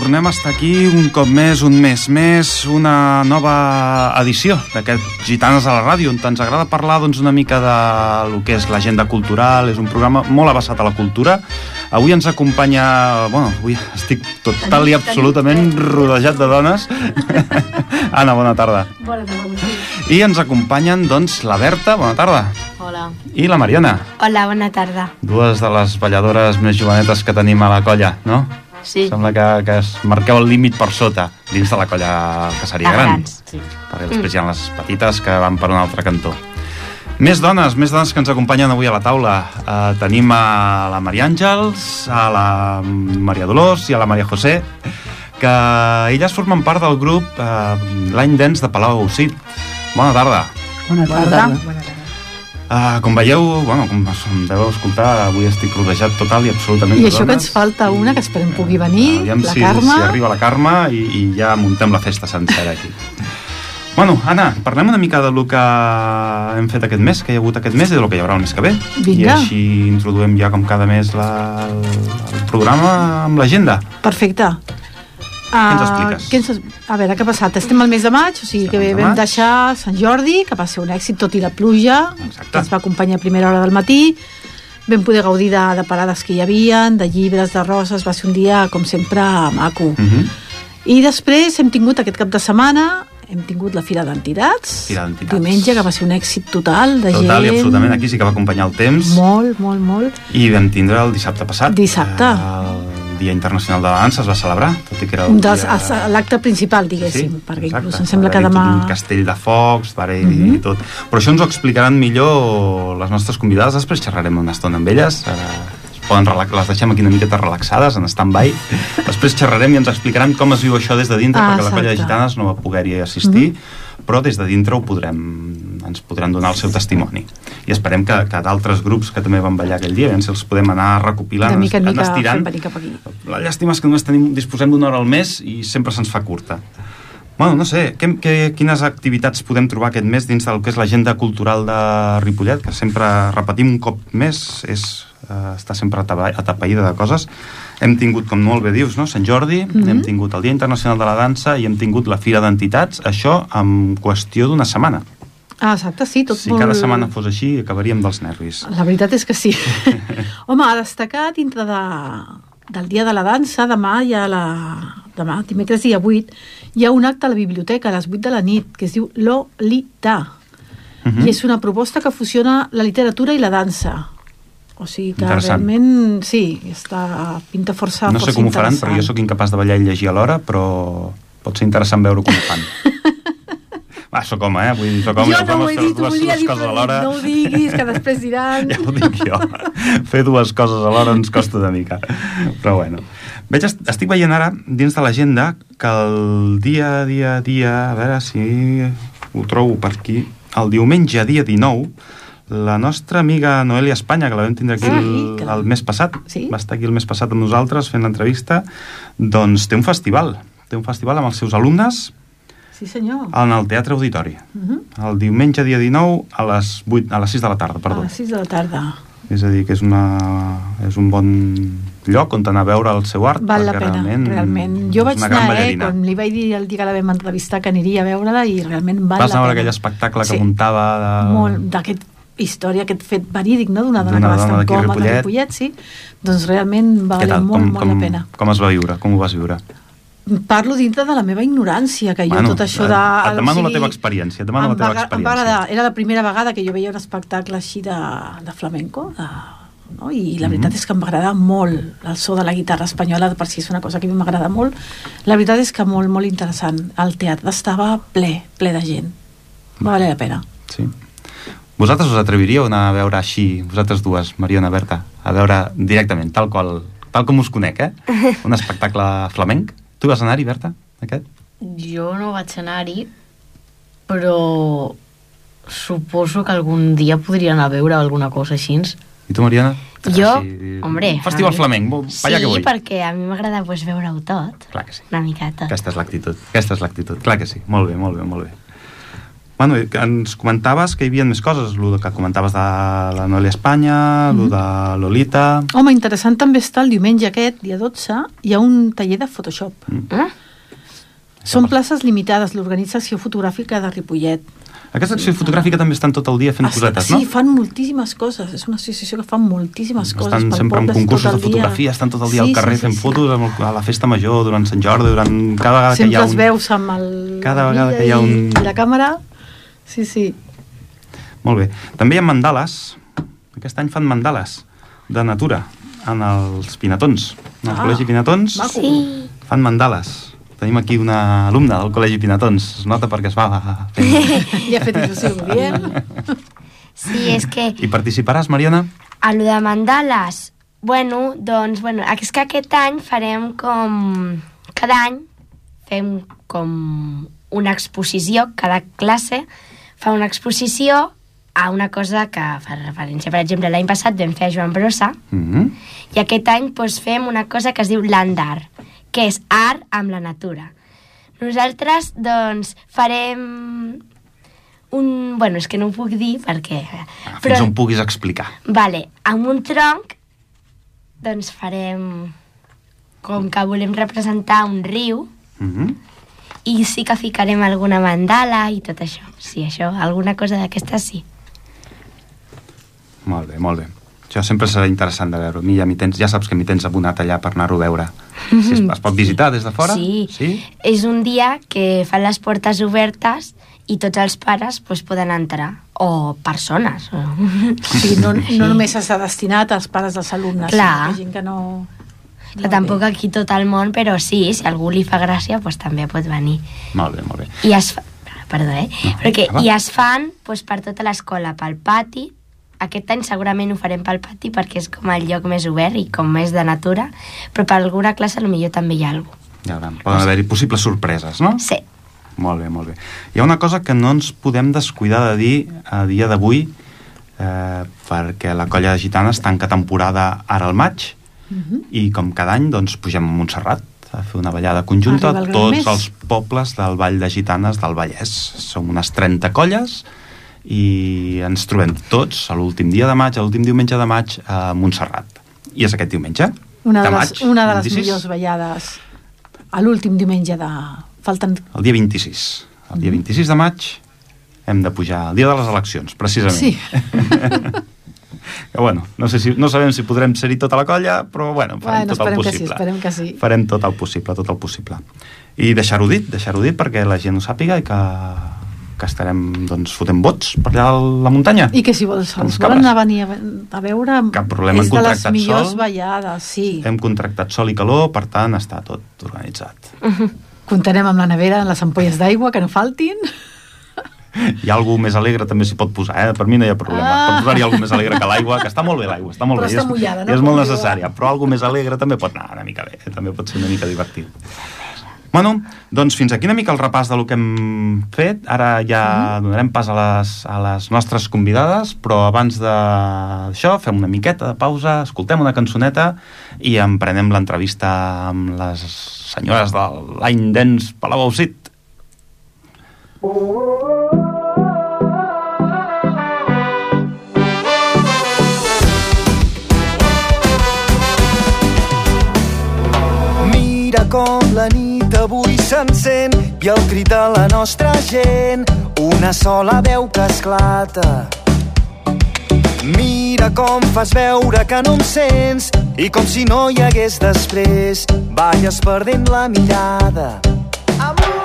Tornem a estar aquí un cop més, un mes més, una nova edició d'aquest Gitanes a la ràdio, on ens agrada parlar doncs, una mica de lo que és l'agenda cultural. És un programa molt abassat a la cultura. Avui ens acompanya... Bueno, avui estic total i absolutament rodejat de dones. Anna, bona tarda. Bona tarda. I ens acompanyen, doncs, la Berta, bona tarda. Hola. I la Mariona, Hola, bona tarda. dues de les balladores més jovenetes que tenim a la colla, no? Sí. Sembla que, que es marqueu el límit per sota, dins de la colla que seria gran. grans, sí. Perquè després hi ha les petites que van per un altre cantó. Més dones, més dones que ens acompanyen avui a la taula. Uh, tenim a la Maria Àngels, a la Maria Dolors i a la Maria José, que elles formen part del grup uh, L'any Dens de Palau Cid. Bona tarda. Bona tarda. Uh, com veieu, bueno, com em deveu escoltar, avui estic rodejat total i absolutament I això que ens falta una, que esperem pugui venir, Aviam la si, Carme. si arriba la Carme i, i ja muntem la festa sencera aquí. Bueno, Anna, parlem una mica de lo que hem fet aquest mes, que hi ha hagut aquest mes i de lo que hi haurà el mes que ve. I Vinga. així introduïm ja com cada mes la, el programa amb l'agenda. Perfecte. Què ens expliques? què ens... A veure, què ha passat? Estem al mes de maig, o sigui Estem que de vam maig. deixar Sant Jordi, que va ser un èxit tot i la pluja, Exacte. que ens va acompanyar a primera hora del matí. Vam poder gaudir de, de parades que hi havien, de llibres, de roses, va ser un dia, com sempre, maco. Uh -huh. I després hem tingut aquest cap de setmana, hem tingut la Fira d'Entitats, diumenge, que va ser un èxit total de Total i gent. absolutament, aquí sí que va acompanyar el temps. Molt, molt, molt. I vam tindre el dissabte passat. Dissabte. El Dia Internacional de la Dansa es va celebrar, tot i que era Un dels- dia... els- L'acte principal, diguéssim, perquè exacte. inclús em sembla que demà... un castell de focs, va haver-hi Mhm. tot. Però això ens ho explicaran millor les nostres convidades. Després xerrarem una estona amb elles. Ara es poden relax... les deixem aquí una miqueta relaxades, en stand-by. Després xerrarem i ens explicaran com es viu això des de dintre, Ah, perquè la colla de exacte. Mhm. gitanes no va poder-hi assistir, però des de dintre ho podrem, ens podran donar el seu testimoni. I esperem que, que d'altres grups que també van ballar aquell dia, si els podem anar recopilant, de mica en anar mica estirant. cap aquí. La llàstima és que només tenim, disposem d'una hora al mes i sempre se'ns fa curta. Bueno, no sé, què, què, quines activitats podem trobar aquest mes dins del que és l'agenda cultural de Ripollet, que sempre repetim un cop més, és, eh, està sempre atapeïda de coses. Hem tingut, com molt bé dius, no? Sant Jordi, mm. -hmm. hem tingut el Dia Internacional de la Dansa i hem tingut la Fira d'Entitats, això en qüestió d'una setmana. Ah, exacte, sí, tot si molt... cada setmana fos així, acabaríem dels nervis. La veritat és que sí. Home, a destacar dintre de, del Dia de la Dansa, demà hi ha la... Demà, dimecres dia 8, hi ha un acte a la biblioteca a les 8 de la nit que es diu Lolita. Mhm. I és una proposta que fusiona la literatura i la dansa. O sigui que realment, sí, està, pinta força, No sé força com ho faran, perquè jo sóc incapaç de ballar i llegir alhora, però pot ser interessant veure com ho fan. Va, sóc home, eh? Vull dir, sóc home, jo no ho he dit, ho volia dir, però no ho diguis, que després diran... Ja ho dic jo. Fer dues coses alhora ens costa una mica. Però bueno. Veig, est- estic veient ara, dins de l'agenda, que el dia, dia, dia... A veure si ho trobo per aquí. El diumenge, dia 19, la nostra amiga Noelia Espanya, que la vam tindre aquí Sí, el, el mes passat, Sí. va estar aquí el mes passat amb nosaltres fent l'entrevista, doncs té un festival. Té un festival amb els seus alumnes Sí, senyor. en el Teatre Auditori. Uh -huh. El diumenge, dia 19, a les, 8, a les 6 de la tarda, perdó. A les 6 de la tarda. És a dir, que és, una, és un bon lloc on anar a veure el seu art. Val la pena, realment, realment. Jo vaig anar, eh, ballarina. quan li vaig dir el dia que la vam entrevistar que aniria a veure-la i realment val Vas la anar a veure pena. aquell espectacle que Sí. muntava de... Molt, d'aquest història, aquest fet verídic, no?, d'una dona que va estar en coma de Ripollet. Sí, doncs realment va valer molt, com, molt com, la pena. com es va viure? Com ho vas viure? Parlo dintre de la meva ignorància, que jo Bueno, tot això de... et demano la teva experiència, et demano em la teva va, Em va experiència. agradar, era la primera vegada que jo veia un espectacle així de, de flamenco, de, no? i la veritat Mhm. és que em va agradar molt el so de la guitarra espanyola, de per si és una cosa que a mi m'agrada molt. La veritat és que molt, molt interessant. El teatre estava ple, ple de gent. Va valer la pena. Sí. Vosaltres us atreviríeu a anar a veure així, vosaltres dues, Mariona, Berta, a veure directament, tal qual, tal com us conec, eh? Un espectacle flamenc. Tu vas anar-hi, Berta, aquest? Jo no vaig anar-hi, però suposo que algun dia podria anar a veure alguna cosa així. I tu, Mariana? Jo, Sí, hombre... Un festival mi- flamenc, bo- Sí, allà que vull. perquè a mi m'agrada pues, veure-ho tot. Clar que sí. Una miqueta. Aquesta és l'actitud, aquesta és l'actitud. Clar que sí, molt bé, molt bé, molt bé. Bueno, ens comentaves que hi havia més coses, el que comentaves de la Noelia Espanya, mm -hmm. de Lolita... Home, interessant també està el diumenge aquest, dia 12, hi ha un taller de Photoshop. Mm. Eh? Són places limitades, l'Organització Fotogràfica de Ripollet. Aquesta acció fotogràfica també estan tot el dia fent Ah, cosetes, sí, no? fan moltíssimes coses. És una associació que fan moltíssimes coses. Estan sempre en concursos tot de fotografia, estan tot el dia Sí, al carrer sí, sí, fent sí. fotos amb el, a la festa major, durant Sant Jordi, durant cada vegada que hi Sempre ha els un... veus amb el... Cada vegada que hi ha un- i la càmera. Sí, sí. Molt bé. També hi ha mandales. Aquest any fan mandales de natura en els Pinatons. En el Ah, Col·legi Pinatons maco. Sí. fan mandales. Tenim aquí una alumna del Col·legi Pinatons. Es nota perquè es va fent. I ha fet il·lusió, bien. Sí, és que I participaràs, Mariona? a lo de mandales, bueno, doncs, bueno, és que aquest any farem com... Cada any fem com una exposició, cada classe fa una exposició a una cosa que fa referència. Per exemple, l'any passat vam fer a Joan Brossa Mm -hmm. i aquest any doncs, fem una cosa que es diu land art, que és art amb la natura. Nosaltres, doncs, farem un... Bueno, és que no ho puc dir perquè... Ah, Fins on puguis explicar. Vale, amb un tronc, doncs farem... Com que volem representar un riu, Mm -hmm. I sí que ficarem alguna mandala i tot això. Sí, això, alguna cosa d'aquestes sí. Molt bé, molt bé. Això sempre serà interessant de veure. A mi ja, m'hi tens, ja saps que m'hi tens abonat allà per anar-ho a veure. Si es, es pot visitar des de fora? Sí. sí? És un dia que fan les portes obertes i tots els pares pues, poden entrar. O persones. O... Sí, no, no només està destinat als pares dels alumnes, Clar. sinó que gent que no... Que tampoc aquí tot el món, però sí, si algú li fa gràcia, pues, també pot venir. Molt bé, molt bé. I es fa... Perdó, eh? No, Perquè i es fan pues, per tota l'escola, pel pati. Aquest any segurament ho farem pel pati perquè és com el lloc més obert i com més de natura, però per alguna classe potser també hi ha alguna Ja veurem. Poden haver-hi possibles sorpreses, no? Sí. Molt bé, molt bé. Hi ha una cosa que no ens podem descuidar de dir a dia d'avui, eh, perquè la colla de gitanes tanca temporada ara al maig, Mhm. i com cada any doncs, pugem a Montserrat a fer una ballada conjunta gran tots mes. els pobles del Vall de Gitanes del Vallès. Som unes 30 colles i ens trobem tots a l'últim dia de maig, a l'últim diumenge de maig a Montserrat. I és aquest diumenge, Una de, de les, maig, una de les 26, millors ballades a l'últim diumenge de... Falten... el dia 26. El dia 26 de maig hem de pujar, el dia de les eleccions, precisament. Sí. que bueno, no, sé si, no sabem si podrem ser-hi tota la colla, però bueno, farem Bueno, tot el esperem que sí, possible. esperem que sí. Farem tot el possible, tot el possible. I deixar-ho dit, deixar-ho dit perquè la gent ho sàpiga i que, que estarem doncs, fotent vots per allà a la muntanya. I que si vols, els volen a venir a, veure... Cap problema, és hem de les contractat millors sol. ballades, sí. Hem contractat sol i calor, per tant, està tot organitzat. Comptarem amb la nevera, amb les ampolles d'aigua, que no faltin. Hi ha algú més alegre també s'hi pot posar, eh? per mi no hi ha problema. Ah. Pot posar-hi algú més alegre que l'aigua, que està molt bé l'aigua, està molt Però bé. està és, mullada, no? i és molt necessària, però algú més alegre també pot anar una mica bé, eh? també pot ser una mica divertit. Bueno, doncs fins aquí una mica el repàs del que hem fet. Ara ja donarem pas a les, a les nostres convidades, però abans d'això fem una miqueta de pausa, escoltem una cançoneta i emprenem l'entrevista amb les senyores de l'any d'ens Palau Ausit. Mira com la nit avui s'encén i el crit de la nostra gent, una sola veu que esclata. Mira com fas veure que no em sents i com si no hi hagués després, balles perdent la mirada. Amunt!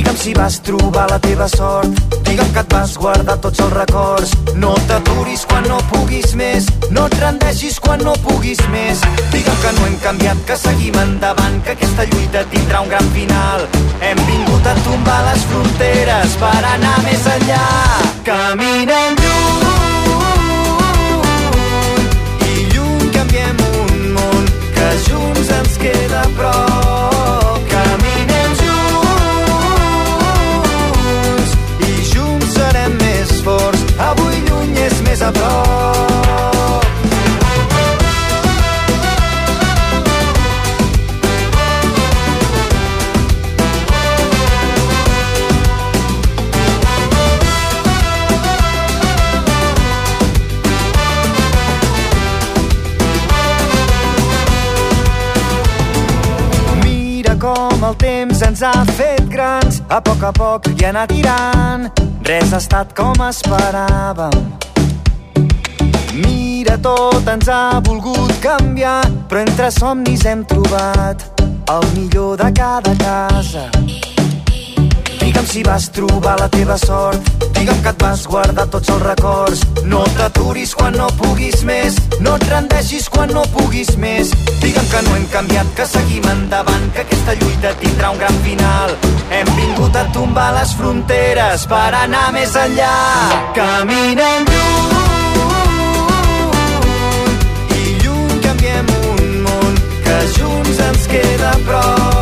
Digue'm si vas trobar la teva sort, digue'm que et vas guardar tots els records. No t'aturis quan no puguis més, no et rendeixis quan no puguis més. Digue'm que no hem canviat, que seguim endavant, que aquesta lluita tindrà un gran final. Hem vingut a tombar les fronteres per anar més enllà. Caminem lluny i lluny canviem un món que junts ens queda a a poc a poc i anar tirant, res ha estat com esperàvem. Mira, tot ens ha volgut canviar, però entre somnis hem trobat el millor de cada casa. Digue'm si vas trobar la teva sort, digue'm que et vas guardar tots els records. No t'aturis quan no puguis més, no et rendeixis quan no puguis més. Digue'm que no hem canviat, que seguim endavant, que aquesta lluita tindrà un gran final. Hem vingut a tombar les fronteres per anar més enllà. Caminem lluny i lluny canviem un món que junts ens queda a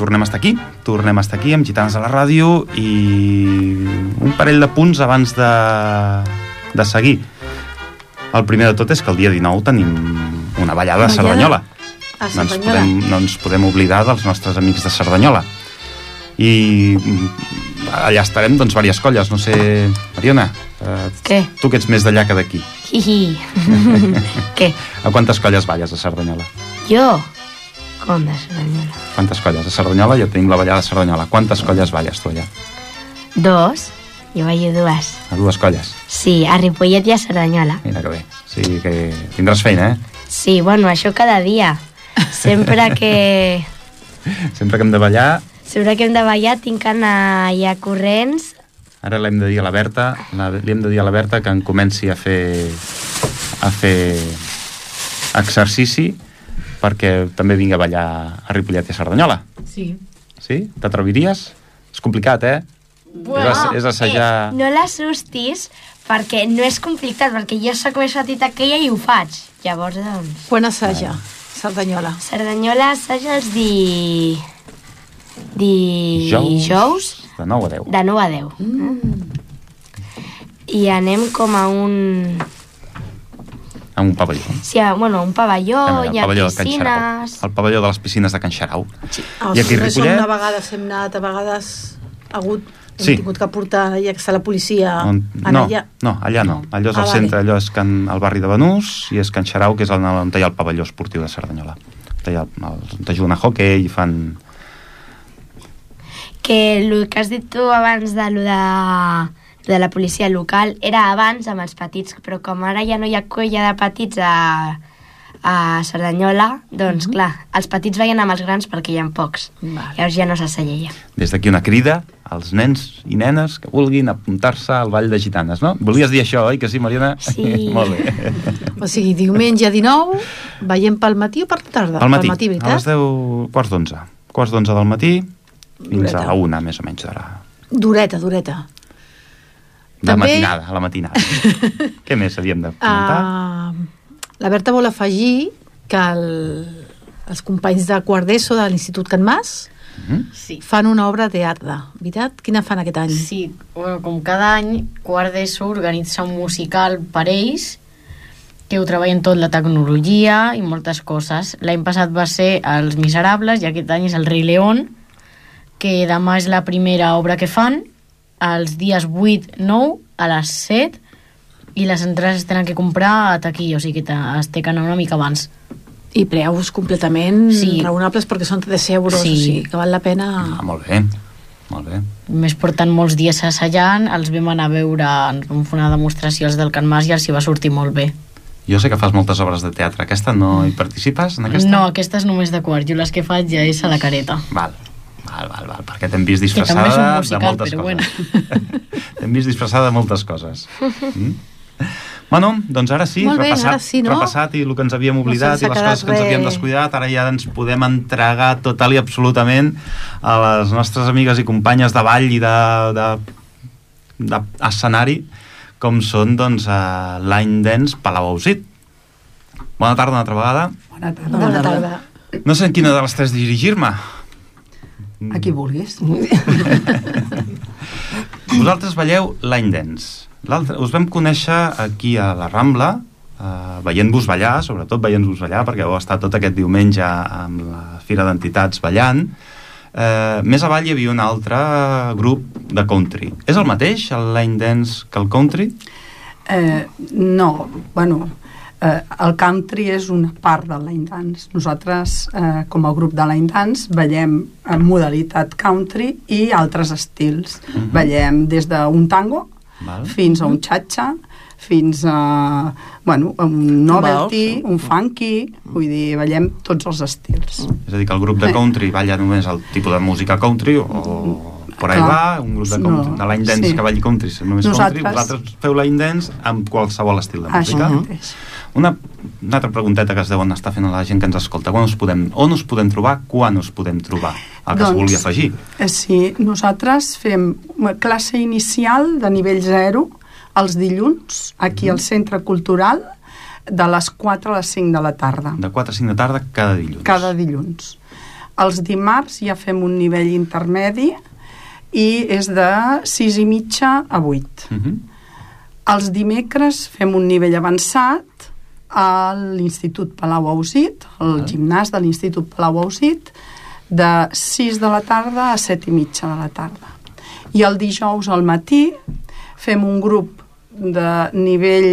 tornem a estar aquí. Tornem a estar aquí amb Gitanes a la ràdio i un parell de punts abans de, de seguir. El primer de tot és que el dia 19 tenim una ballada a Cerdanyola. A No ens, podem, no ens podem oblidar dels nostres amics de Cerdanyola. I mm, allà estarem, doncs, diverses colles. No sé, Mariona, eh, Què? tu que ets més d'allà que d'aquí. Què? A quantes colles balles a Cerdanyola? Jo? Com de Cerdanyola? Quantes colles? A Cerdanyola ja tenim la ballada de Cerdanyola. Quantes colles balles tu allà? Dos? Jo vaig dues. A dues colles. Sí, a Ripollet i a Cerdanyola. Mira que bé. Sigui que tindràs feina, eh? Sí, bueno, això cada dia. Sempre que, Sempre que hem de ballar, sempre que hem de ballar tinc que anar allà corrents. ara l'hem de dir a la Berta, la, li hem de dir a la Berta que en comenci a fer a fer exercici perquè també vingui a ballar a Ripollet i a Cerdanyola. Sí. Sí? T'atreviries? És complicat, eh? Bueno, és, és assajar... Eh, no l'assustis perquè no és complicat, perquè jo sóc més petita que ella i ho faig. Llavors, doncs... Quan assaja? Cerdanyola. Cerdanyola assaja els di... Dijous. De 9 a 10. de 9 a 10. Mm. I anem com a un... En un pavelló. Sí, a, bueno, un pavelló, hi al ha pavelló piscines... El pavelló de les piscines de Can Xarau. Ah, I aquí a Ripollet? Una vegada hem anat, a vegades ha hagut, hem Sí. tingut que portar ja que està la policia On, no, allà. no, allà no. Allò és Ah, al vale. centre, allò és can, al barri de Benús i és Can Xarau, que és on, on hi ha el pavelló esportiu de Cerdanyola. On hi ha, el, on hi juguen a hockey i fan... Que el que has dit tu abans de lo de, de la policia local era abans amb els petits, però com ara ja no hi ha colla de petits a, a Cerdanyola, doncs Mhm. clar, els petits veien amb els grans perquè hi ha pocs. Vale. Llavors ja no s'asseia. Des d'aquí una crida als nens i nenes que vulguin apuntar-se al Ball de Gitanes, no? Volies dir això, oi que sí, Mariana? Sí. Molt bé. O sigui, diumenge 19, veiem pel matí o per la tarda? Al matí, Pel matí, a les veritat? 10, quarts d'onze. Quarts d'onze del matí fins Dureta. a la una, més o menys, d'hora. Dureta, dureta. De També- matinada, a la matinada. Què més havíem de comentar? Uh, la Berta vol afegir que el, els companys de quart d'ESO de l'Institut Can Mas Sí. fan una obra d'arte, veritat? Quina fan aquest any? Sí, bueno, com cada any, quart d'ESO organitza un musical per ells que ho treballen tot la tecnologia i moltes coses. L'any passat va ser Els Miserables i aquest any és El rei León, que demà és la primera obra que fan, els dies 8, 9, a les 7, i les entrades es tenen que comprar a taquilla, o sigui que es té que anar una mica abans. I preus completament Sí. raonables perquè són 3 euros, Sí. o sigui que val la pena... Ah, molt bé. Molt bé. A més porten molts dies assajant, els vam anar a veure, ens vam fer una demostració als del Can Mas i els hi va sortir molt bé. Jo sé que fas moltes obres de teatre. Aquesta no hi participes, en aquesta? No, aquesta és només de quart, jo les que faig ja és a la careta. Val, val, val, val perquè t'hem vist disfressada musical, de moltes però coses. t'hem vist disfressada de moltes coses. Mm? Bueno, doncs ara sí, Molt bé, repassat, ara sí, no? repassat i el que ens havíem oblidat ha i les coses que ens havíem descuidat, ara ja ens podem entregar total i absolutament a les nostres amigues i companyes de ball i de, de, de escenari com són doncs a Line Dance Palau Ausit. Bona tarda una altra vegada. Bona tarda. Bona tarda. No sé en quina de les tres dirigir-me. A qui vulguis. Vosaltres balleu Line Dance. Us vam conèixer aquí a la Rambla, eh, veient-vos ballar, sobretot veient-vos ballar, perquè heu estat tot aquest diumenge amb la Fira d'Entitats ballant. Eh, més avall hi havia un altre grup de country. És el mateix, el Line Dance, que el country? Eh, no, bueno, eh, el country és una part del line dance. Nosaltres, eh, com a grup de line dance, ballem en modalitat country i altres estils. Mhm. Ballem des d'un tango Val. fins a un cha-cha, fins a, bueno, un novelty, un funky, vull dir, ballem tots els estils. És a dir, que el grup de country balla només el tipus de música country o por ahí Clar. va, un grup de, country, No, de line dance sí. que balli country, només country, Nosaltres- vosaltres feu line dance amb qualsevol estil de Això música. mateix. Una, una altra pregunteta que es deuen estar fent a la gent que ens escolta. Quan us podem, on us podem trobar? Quan us podem trobar? El que doncs, es vulgui afegir. Eh, Sí, nosaltres fem classe inicial de nivell 0 els dilluns, aquí al Centre Cultural, de les 4 a les 5 de la tarda, De 4 a 5 de tarda cada dilluns. cada dilluns. Els dimarts ja fem un nivell intermedi i és de 6 i mitja a 8. Uh -huh. Els dimecres fem un nivell avançat a l'Institut Palau Ausit, al gimnàs de l'Institut Palau Ausit, de 6 de la tarda a 7 i mitja de la tarda. I el dijous al matí fem un grup de nivell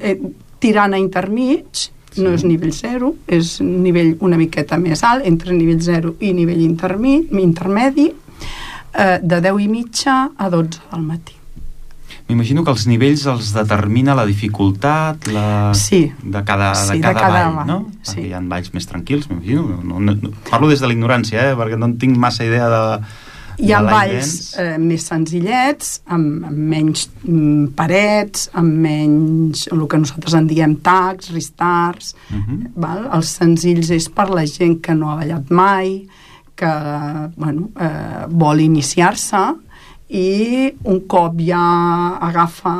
eh, tirant a intermig, sí. no és nivell 0, és nivell una miqueta més alt, entre nivell 0 i nivell intermi, intermedi, eh, de 10 i mitja a 12 del matí. M'imagino que els nivells els determina la dificultat la... Sí. de cada, Sí, de de cada, cada ball, no? sí. Perquè hi ha balls més tranquils, m'imagino. No, no, no, parlo des de la ignorància, eh? perquè no en tinc massa idea de, Hi ha de balls eh, més senzillets, amb, amb menys mm, parets, amb menys el que nosaltres en diem tags, restarts. Mhm. val? Els senzills és per la gent que no ha ballat mai, que bueno, eh, vol iniciar-se i un cop ja agafa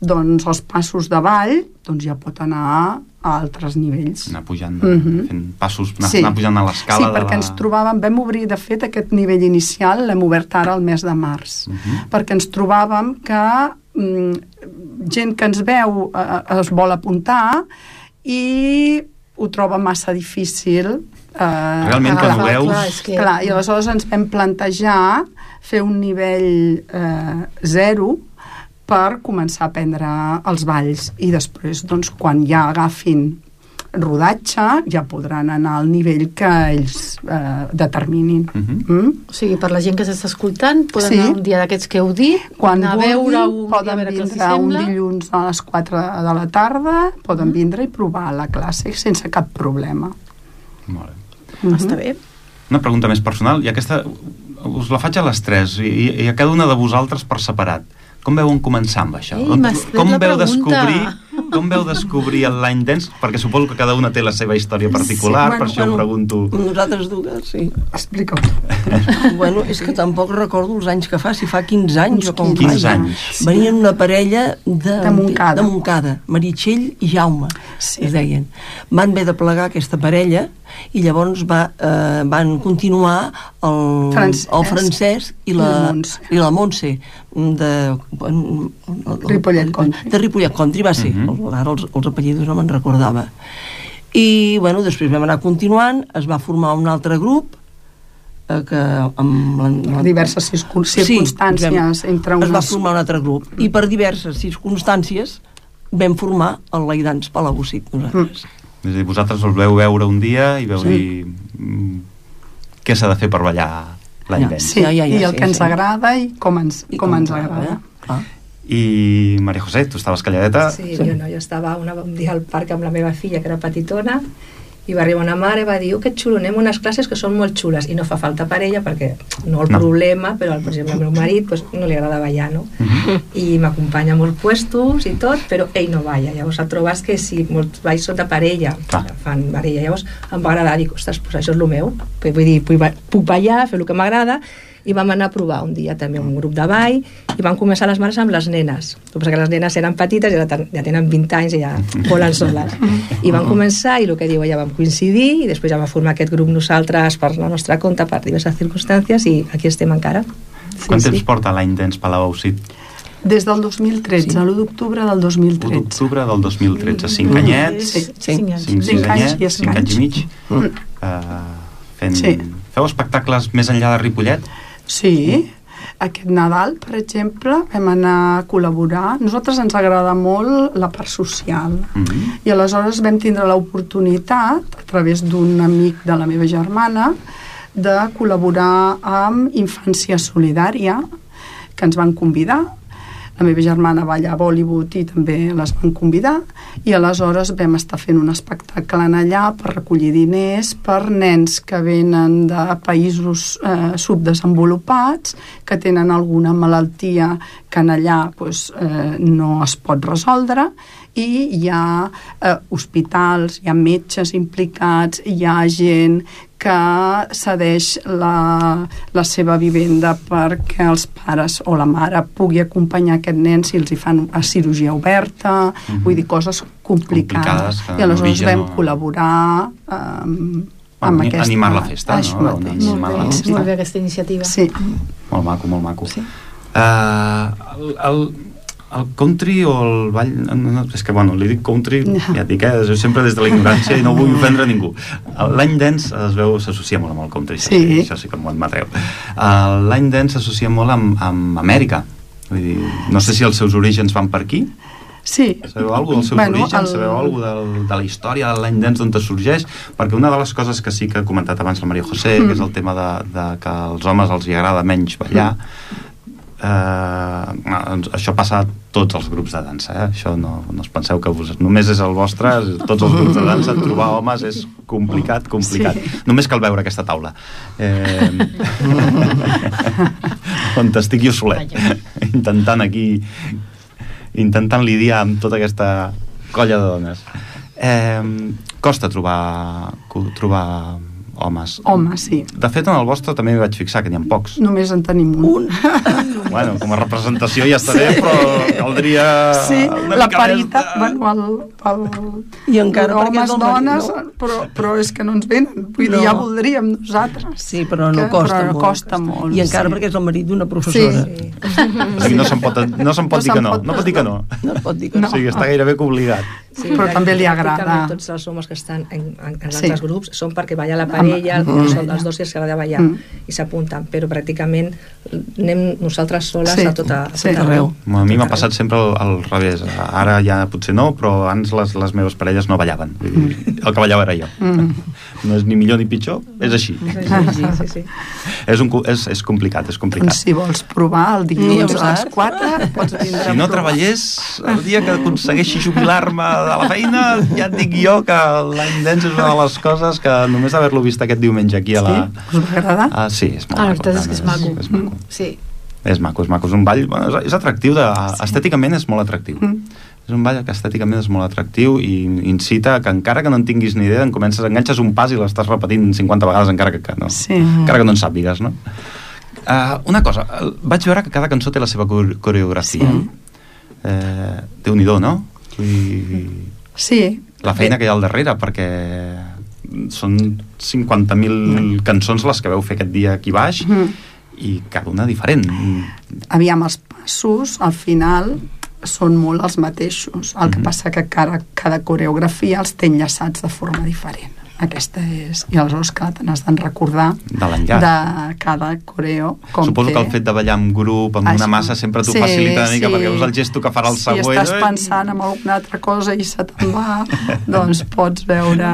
doncs, els passos de ball, doncs ja pot anar a altres nivells. Anar pujant, Mhm. fent passos, anar, anar pujant a l'escala Sí, de perquè la... ens trobàvem, vam obrir, de fet, aquest nivell inicial, l'hem obert ara al mes de març, Mhm. perquè ens trobàvem que mm, gent que ens veu eh, es vol apuntar i ho troba massa difícil eh, Realment, quan ho veus... clar, és que... Clar, i aleshores ens vam plantejar fer un nivell eh, zero per començar a aprendre els balls i després, doncs, quan ja agafin rodatge, ja podran anar al nivell que ells eh, determinin. Mhm. mm? O sigui, per la gent que s'està escoltant, poden Sí. anar un dia d'aquests que heu dit, Quan anar a vulguin, veure un dia a poden veure vindre un dilluns a les 4 de la tarda, poden vindre i provar la classe sense cap problema. Molt bé. Mhm. Està bé. Una pregunta més personal, i aquesta us la faig a les tres, i, i a cada una de vosaltres per separat. Com veuen començar amb això? Ei, com la veu pregunta. descobrir com veu descobrir el line dance? Perquè suposo que cada una té la seva història particular, Sí, per això bueno, pregunto... Nosaltres dues, sí. Explica-ho tu. bueno, és que tampoc recordo els anys que fa, si fa 15 anys o com 15 fa. anys. Venien una parella de, De Montcada. de Montcada, Meritxell i Jaume, Sí. es deien. Van haver de plegar aquesta parella i llavors va, eh, van continuar el, Francesc el Francesc i la, i la Montse. Montse de, Ripollet Country. de Ripollet Country va ser, uh Mhm. -huh. ara els, els apellidos no me'n recordava i bueno, després vam anar continuant es va formar un altre grup eh, que amb la, la, diverses circumstàncies sí, entre es va unes... formar un altre grup i per diverses circumstàncies vam formar el Laidans Palagocit nosaltres. És a dir, vosaltres us veu veure un dia i veu sí. dir mm, què s'ha de fer per ballar line Ja. Sí, Ja, ja, ja, i el sí, que ens sí. agrada i com ens, I com ens ens agrada. Ah. I Maria José, tu estaves calladeta. Sí, jo no, jo estava una, un dia al parc amb la meva filla, que era petitona, i va arribar una mare i va dir, oh, que xulo, anem a unes classes que són molt xules, i no fa falta per ella, perquè no el No. problema, però, per exemple, al meu marit pues, no li agrada ballar, no? Mhm. I m'acompanya a molts puestos i tot, però ell no balla. Llavors et trobes que si molts balls són de parella, Clar. fan parella, llavors em va agradar, dic, ostres, pues això és el meu, vull dir, puc ballar, fer el que m'agrada, i vam anar a provar un dia també un grup de ball i van començar les mares amb les nenes el que les nenes eren petites i ja, ten- ja tenen 20 anys i ja volen soles i van començar i el que diu ella vam coincidir i després ja va formar aquest grup nosaltres per la nostra compte per diverses circumstàncies i aquí estem encara sí, Quant temps porta l'any dance Palau Ausit? Des del 2013, Sí. l'1 d'octubre del 1 2013. d'octubre del 2013, 5 anyets, Sí. Sí. Cinc anys. 5, 6 Cinc anys i anyets, 5 anys i mig, Mm. uh, fent... Sí. Feu espectacles més enllà de Ripollet? Sí, aquest Nadal, per exemple, vam anar a col·laborar. Nosaltres ens agrada molt la part social. Mm -hmm. I aleshores vam tindre l'oportunitat, a través d'un amic de la meva germana, de col·laborar amb Infància Solidària, que ens van convidar. La meva germana balla a Bollywood i també les van convidar i aleshores vam estar fent un espectacle en allà per recollir diners per nens que venen de països eh, subdesenvolupats que tenen alguna malaltia que en allà pues, eh, no es pot resoldre i hi ha eh, hospitals, hi ha metges implicats, hi ha gent que cedeix la, la seva vivenda perquè els pares o la mare pugui acompanyar aquest nen si els hi fan a cirurgia oberta, Mhm. vull dir, coses complicades. Complicades, I aleshores vam no- col·labobar um, Bueno, amb ani- aquesta... animar la festa, Això no? mateix. Molt la bé, festa. molt bé aquesta iniciativa. Sí. Molt maco, molt maco. Sí. Uh, el, el, el country o el ball... No, no, és que, bueno, li dic country, ja et dic, eh, sempre des de la ignorància i no vull ofendre ningú. L'any dance es veu, s'associa molt amb el country, Sí. sí, això sí que m'ho admetreu. Uh, L'any dance s'associa molt amb, amb Amèrica. Vull dir, no sé si els seus orígens van per aquí, Sí. Sabeu alguna dels seus Bueno, orígens? el- Sabeu alguna del, de la història de l'any dance d'on te sorgeix? Perquè una de les coses que sí que ha comentat abans la Maria José, mm. que és el tema de, de que als homes els hi agrada menys ballar, eh, doncs això passa a tots els grups de dansa, eh? això no, no us penseu que vos, només és el vostre, tots els grups de dansa, trobar homes és complicat, complicat. Sí. Només cal veure aquesta taula. Eh, on estic jo solet, intentant aquí intentant lidiar amb tota aquesta colla de dones. Eh, costa trobar, trobar homes. Home, sí. De fet, en el vostre també m'hi vaig fixar, que n'hi ha pocs. Només en tenim un. Bueno, com a representació ja està bé, però caldria Sí, la paritat, de... bueno, el, el, I encara perquè és homes, el marit, dones, no? però, però és que no ens venen. Vull dir, No. ja voldríem nosaltres. Sí, però no Que- costa però molt. costa molt, I encara sí. perquè és el marit d'una professora. Sí. O sigui, no se'n pot, no se'n pot No dir que no. pot- No pot dir que no. No pot dir que O no. sigui, està gairebé que obligat. Sí, Però també li agrada. Tots els homes que estan en, en, en Sí. altres grups són perquè balla la parella, Amb- mm. són els dos que els agrada ballar Mm. i s'apunten, però pràcticament anem nosaltres soles Sí. a tota, a Sí. tot Arreu. A mi m'ha passat sempre al, al revés. Ara ja potser no, però abans les, les meves parelles no ballaven. Vull dir, el que ballava era jo. Mm. No és ni millor ni pitjor, és així. Sí, sí, sí, sí. És, un, és, és complicat, és complicat. Doncs si vols provar el dilluns a les saps. 4, pots vindre Si no provar. treballés, el dia que aconsegueixi jubilar-me de la feina, ja et dic jo que l'any dance és una de les coses que només haver-lo vist aquest diumenge aquí a la... Sí? Us va agradar? Ah, sí, és molt Ah, la maco. és que és maco. És, maco. Sí. És maco, és maco. És un ball, bueno, és, és atractiu, de, estèticament és molt atractiu. Mm. És un ball que estèticament és molt atractiu i incita que encara que no en tinguis ni idea, en comences, enganxes un pas i l'estàs repetint 50 vegades encara que, que no, Sí. encara que no en sàpigues, no? Uh, una cosa, vaig veure que cada cançó té la seva core- coreografia. Sí. Eh, Déu-n'hi-do, no? I Sí. la feina que hi ha al darrere, perquè són 50.000 cançons les que veu fer aquest dia aquí baix Mhm. i cada una diferent. Aviam, els passos, al final, són molt els mateixos. El que Mhm. passa que cada, cada coreografia els té enllaçats de forma diferent. Aquesta és... I aleshores que te n'has d'en recordar De de cada coreo. Com Suposo té. que el fet de ballar en grup, amb una Això. massa, sempre t'ho Sí, facilita una mica, sí. perquè veus el gesto que farà el si següent. estàs pensant en alguna altra cosa i se te'n va, doncs pots veure...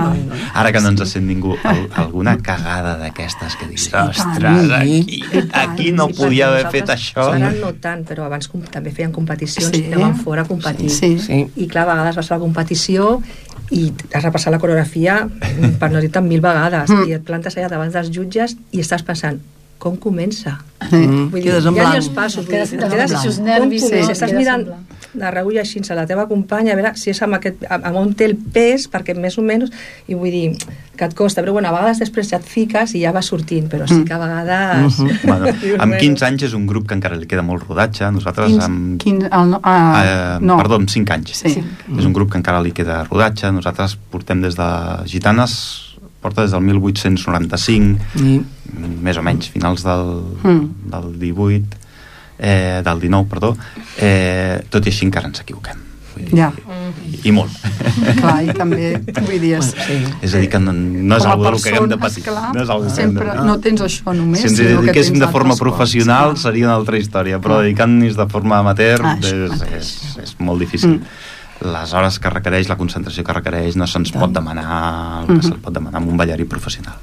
Ara que no ens sent ningú, al, alguna cagada d'aquestes que dius, Sí, i tant. ostres, aquí, tant. aquí no Sí, podia haver fet això. Ara no tant, però abans com, també feien competicions, Sí. anàvem fora a competir. Sí. Sí. I clar, a vegades vas a la competició i has de passar la coreografia, per no dir-te mil vegades, Mm. i et plantes allà davant dels jutges i estàs pensant, com comença? Mm, Vull dir, quedes en ja ni blanc. els passos, vull dir, Quedes- et quedes quedes en blanc. com nervis, comença? sí. estàs Quedes mirant en de reull així a la teva companya, a veure si és amb, aquest, amb on té el pes, perquè més o menys, i vull dir, que et costa, però bueno, a vegades després ja et fiques i ja va sortint, però sí que a vegades... Mhm. Bueno, dius, amb bueno. 15 anys és un grup que encara li queda molt rodatge. Nosaltres Quins, amb... quins, el, no, ah, Eh, no. Perdó, amb 5 anys. Sí. És un grup que encara li queda rodatge. Nosaltres portem des de Gitanes, porta des del 1895, I, més o menys, finals del, Mm. del 18, eh, del 19, perdó. Eh, tot i així encara ens equivoquem. Ja. I, I molt. Clar, i també, vull dir, és, sí. és a dir, que no, no és com a algo del que haguem de patir. clar, no és algo que sempre, de... no tens això només, si ens sinó que dediquéssim de forma professional coses, seria una altra història, però dedicant-nos de forma amateur Ah, és, mateix. és, és molt difícil. Mm. Les hores que requereix, la concentració que requereix, no se'ns pot demanar el que Mhm. se'l pot demanar amb un ballarí professional.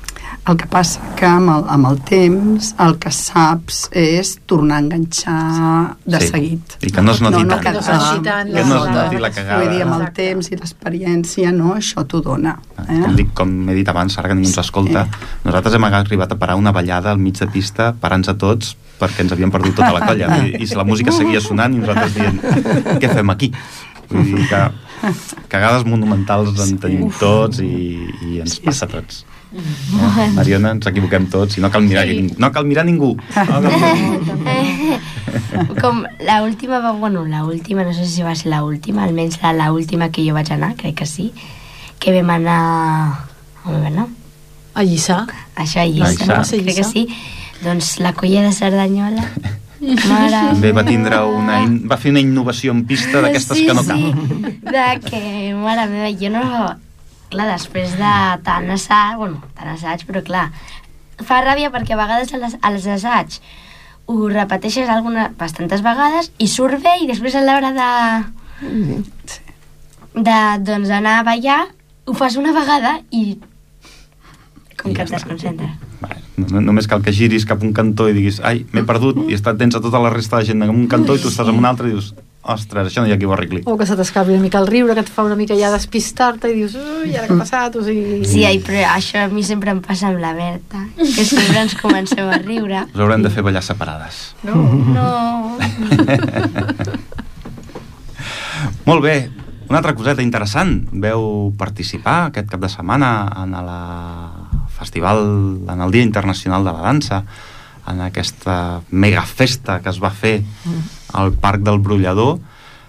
El que passa que amb el, amb el temps el que saps és tornar a enganxar de Sí. seguit. I que no es noti no, tant. que, no es tant, Que no es la- noti la cagada. Vull dir, amb el Exacte. temps i l'experiència, no, això t'ho dona. Eh? Com, dic, com he dit abans, ara que ningú ens escolta, nosaltres hem arribat a parar una ballada al mig de pista, parant-nos a tots, perquè ens havíem perdut tota la colla. I, I la música seguia sonant i nosaltres dient, què fem aquí? Vull dir que cagades monumentals en tenim tots i, i ens passa a tots. Eh? Mariona, ens equivoquem tots i no cal mirar, Sí. ningú. no cal mirar ningú. No cal mirar ningú. Com la última, va- bueno, la última, no sé si va ser la última, almenys la, la última que jo vaig anar, crec que sí, que vam anar... On vam anar? A Lliçà. Això a A Lliçà, Lliçà. no? crec que sí. Doncs la colla de Cerdanyola, mare. També va tindre una, in- va fer una innovació en pista d'aquestes sí, que no sí, cal. de que, mare meva, jo no... Clar, després de tant assaig, bueno, tant assaig, però clar, fa ràbia perquè a vegades als assaigs ho repeteixes alguna, bastantes vegades i surt bé i després a l'hora de, de doncs, anar a ballar ho fas una vegada i com I que ja et desconcentres. Vale. No- Només cal que giris cap un cantó i diguis ai, m'he perdut, i està, tens a tota la resta de gent en un cantó i tu estàs en un altre i dius ostres, això no hi ha qui ho arregli. O que se t'escapi una mica el riure, que et fa una mica ja despistar-te i dius, ui, ara què ha passat? O sigui... Sí, ai, però això a mi sempre em passa amb la Berta, que sempre ens comencem a riure. Us haurem de fer ballar separades. No, no. Molt bé, una altra coseta interessant. Veu participar aquest cap de setmana en la festival, en el Dia Internacional de la Dansa, en aquesta mega festa que es va fer al Parc del Brollador.